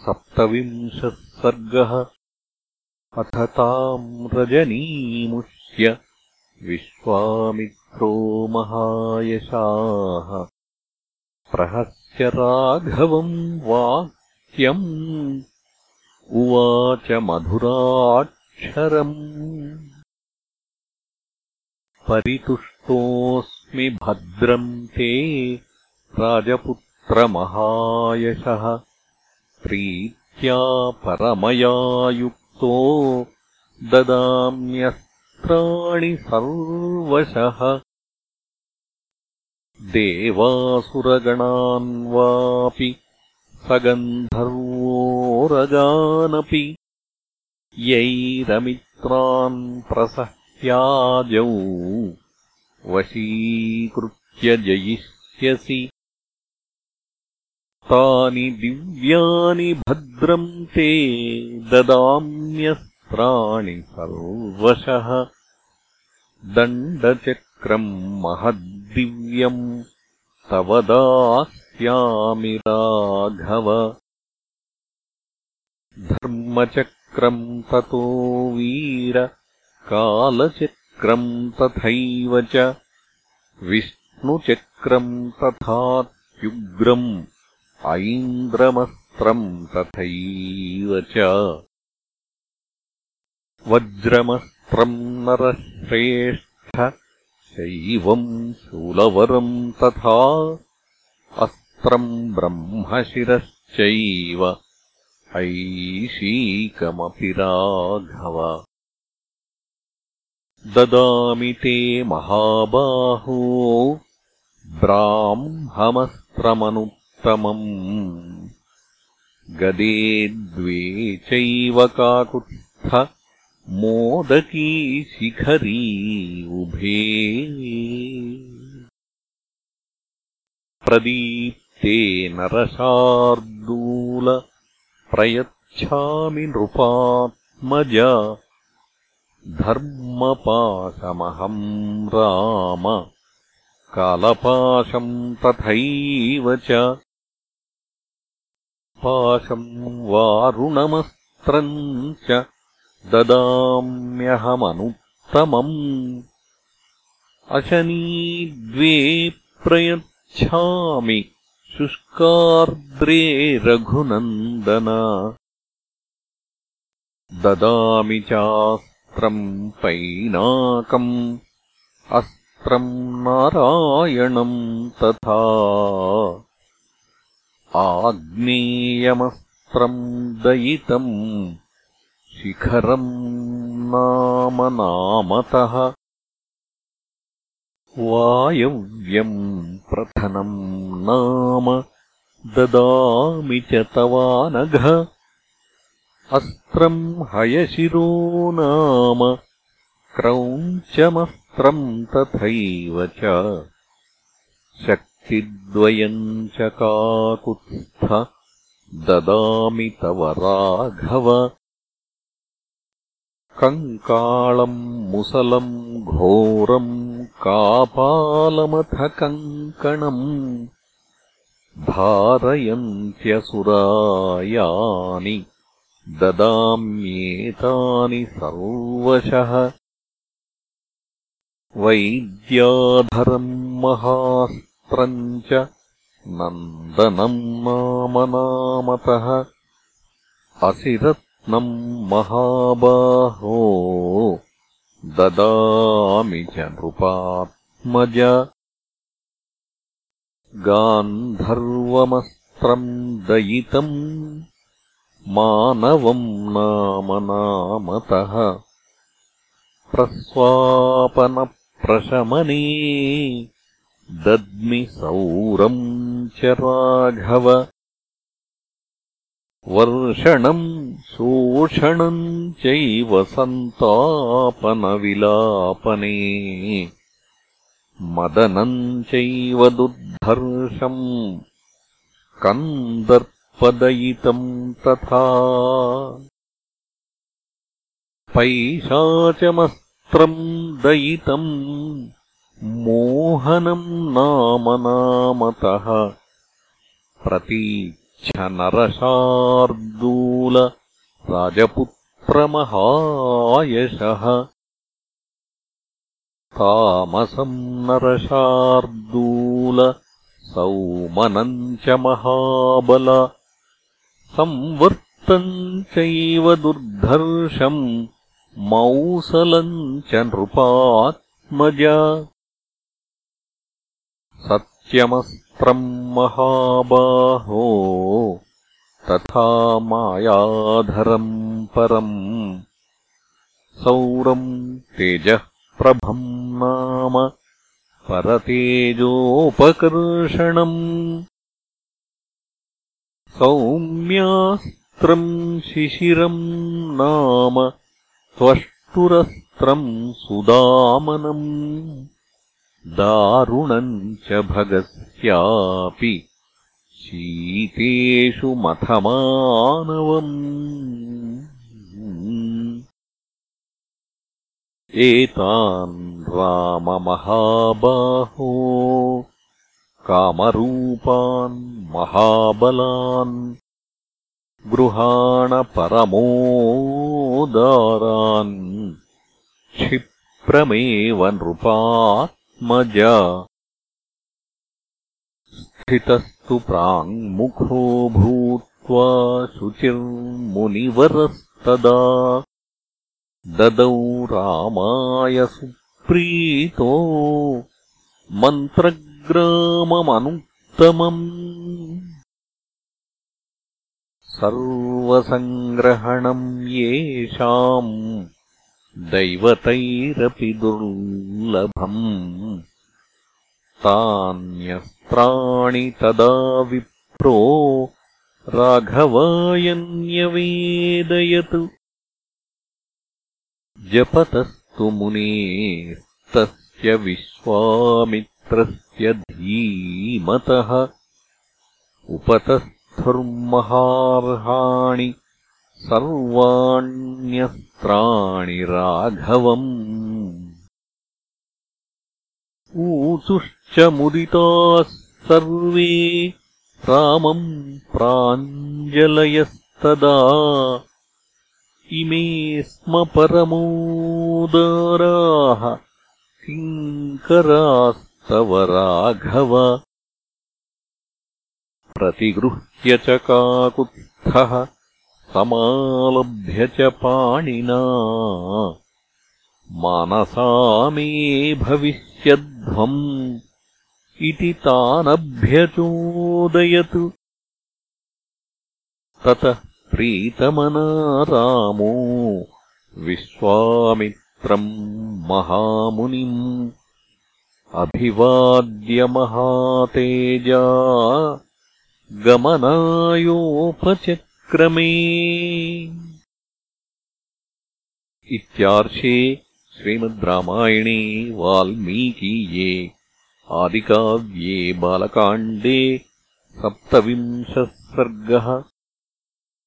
सप्तविंशः सर्गः अथ ताम् रजनीमुष्य विश्वामित्रो महायशाः। प्रहस्य राघवम् वाक्यम् उवाच मधुराक्षरम्। परितुष्टोऽस्मि भद्रम् ते राजपुत्रमहायशः प्रीत्या परमया युक्तो ददाम्यस्त्राणि सर्वशः। देवासुरगणान् वापि सगन्धर्वोरगानपि यैरमित्रान् प्रसह्याजौ वशीकृत्य जयिष्यसि तानि दिव्यानि भद्रम् ते ददाम्यस्त्राणि सर्वशः। दण्डचक्रम् महद्दिव्यम् तव दास्यामि राघव। धर्मचक्रम् ततो वीर कालचक्रम् तथैव च। विष्णुचक्रम् तथात्युग्रम् ऐन्द्रमस्त्रम् तथैव च। वज्रमस्त्रम् नरश्रेष्ठ शैवम् शूलवरम् तथा अस्त्रम् ब्रह्मशिरश्चैव ऐशीकमपि राघव ददामि ते महाबाहो ब्राह्ममस्त्रमनु गदे द्वे चैव काकुत्स्थ मोदकी शिखरी उभे। प्रदीप्ते नरशार्दूल प्रयच्छामि नृपात्मज। धर्मपाशमहम् राम। कालपाशम् तथैव च पाशम् वारुणमस्त्रम् च ददाम्यहमनुत्तमम्। अशनीद्वे प्रयच्छामि शुष्कार्द्रे रघुनन्दन। ददामि चास्त्रम् पैनाकम् अस्त्रम् नारायणम् तथा आग्नेयमस्त्रम् दयितम् शिखरम् नाम नामतः वायव्यम् प्रथनम् नाम ददामि च तवानघ अस्त्रम् हयशिरो नाम क्रौञ्चमस्त्रम् तथैव च द्वयम् च काकुत्स्थ ददामि तव राघव। कङ्काळम् मुसलम् घोरम् कापालमथ कङ्कणम् धारयन्त्यसुरायानि ददाम्येतानि सर्वशः। वैद्याधरम् महास् च नन्दनम् नाम नामतः असिरत्नम् महाबाहो ददामि च नृपात्मज गान्धर्वमस्त्रम् दयितम् मानवम् नाम नामतः प्रस्वापनप्रशमने दद्मि सौरम् च राघव। वर्षणम् शोषणम् चैव सन्तापनविलापने। मदनम् चैव दुर्धर्षम् कन्दर्पदयितम् तथा। पैशाचमस्त्रम् दयितम् मोहनम् नाम नामतः प्रतीच्यामस्त्रम् नरशार्दूल राजपुत्रमहायशः तामसम् नरशार्दूल सौमनम् च महाबल संवर्तम् चैव दुर्धर्षम् मौसलम् च नृपात्मज सत्यमस्त्रम् महाबाहो तथा मायाधरम् परम्। सौरम् तेजः प्रभम् नाम परतेजोपकर्षणम्। सौम्यास्त्रम् शिशिरम् नाम त्वष्टुरस्त्रम् सुदामनम् दारुणम् च भगस्यापि शीतेषु मथमानवम् एतान् राममहाबाहो कामरूपान् महाबलान् गृहाणपरमोदारान् क्षिप्रमेव नृपात्मज स्थितस्तु प्राङ्मुखो भूत्वा शुचिर्मुनिवरस्तदा। ददौ रामाय सुप्रीतो मन्त्रग्राममनुत्तमम्। सर्वसङ्ग्रहणम् येषाम् दैवतैरपि दुर्लभम् तान्यस्त्राणि तदा विप्रो राघवायन्यवेदयत् जपतस्तु मुनेस्तस्य विश्वामित्रस्य धीमतः उपतस्थुर्महार्हाणि सर्वाण्यस्त्राणि राघवम्। ऊचुश्च मुदिताः सर्वे रामम् प्राञ्जलयस्तदा। इमे स्म परमोदाराः किङ्करास्तव राघव। प्रतिगृह्य च काकुत्स्थः समालभ्य च पाणिना। मानसा मे भविष्यध्वम् इति तानभ्यचोदयत्। ततः प्रीतमना रामो विश्वामित्रम् महामुनिम् अभिवाद्यमहातेजा गमनायोपचक्रमे इत्यार्षे श्रीमद् रामायणे वाल्मीकीये आदिकाव्ये बालकाण्डे सप्तविंशः सर्गः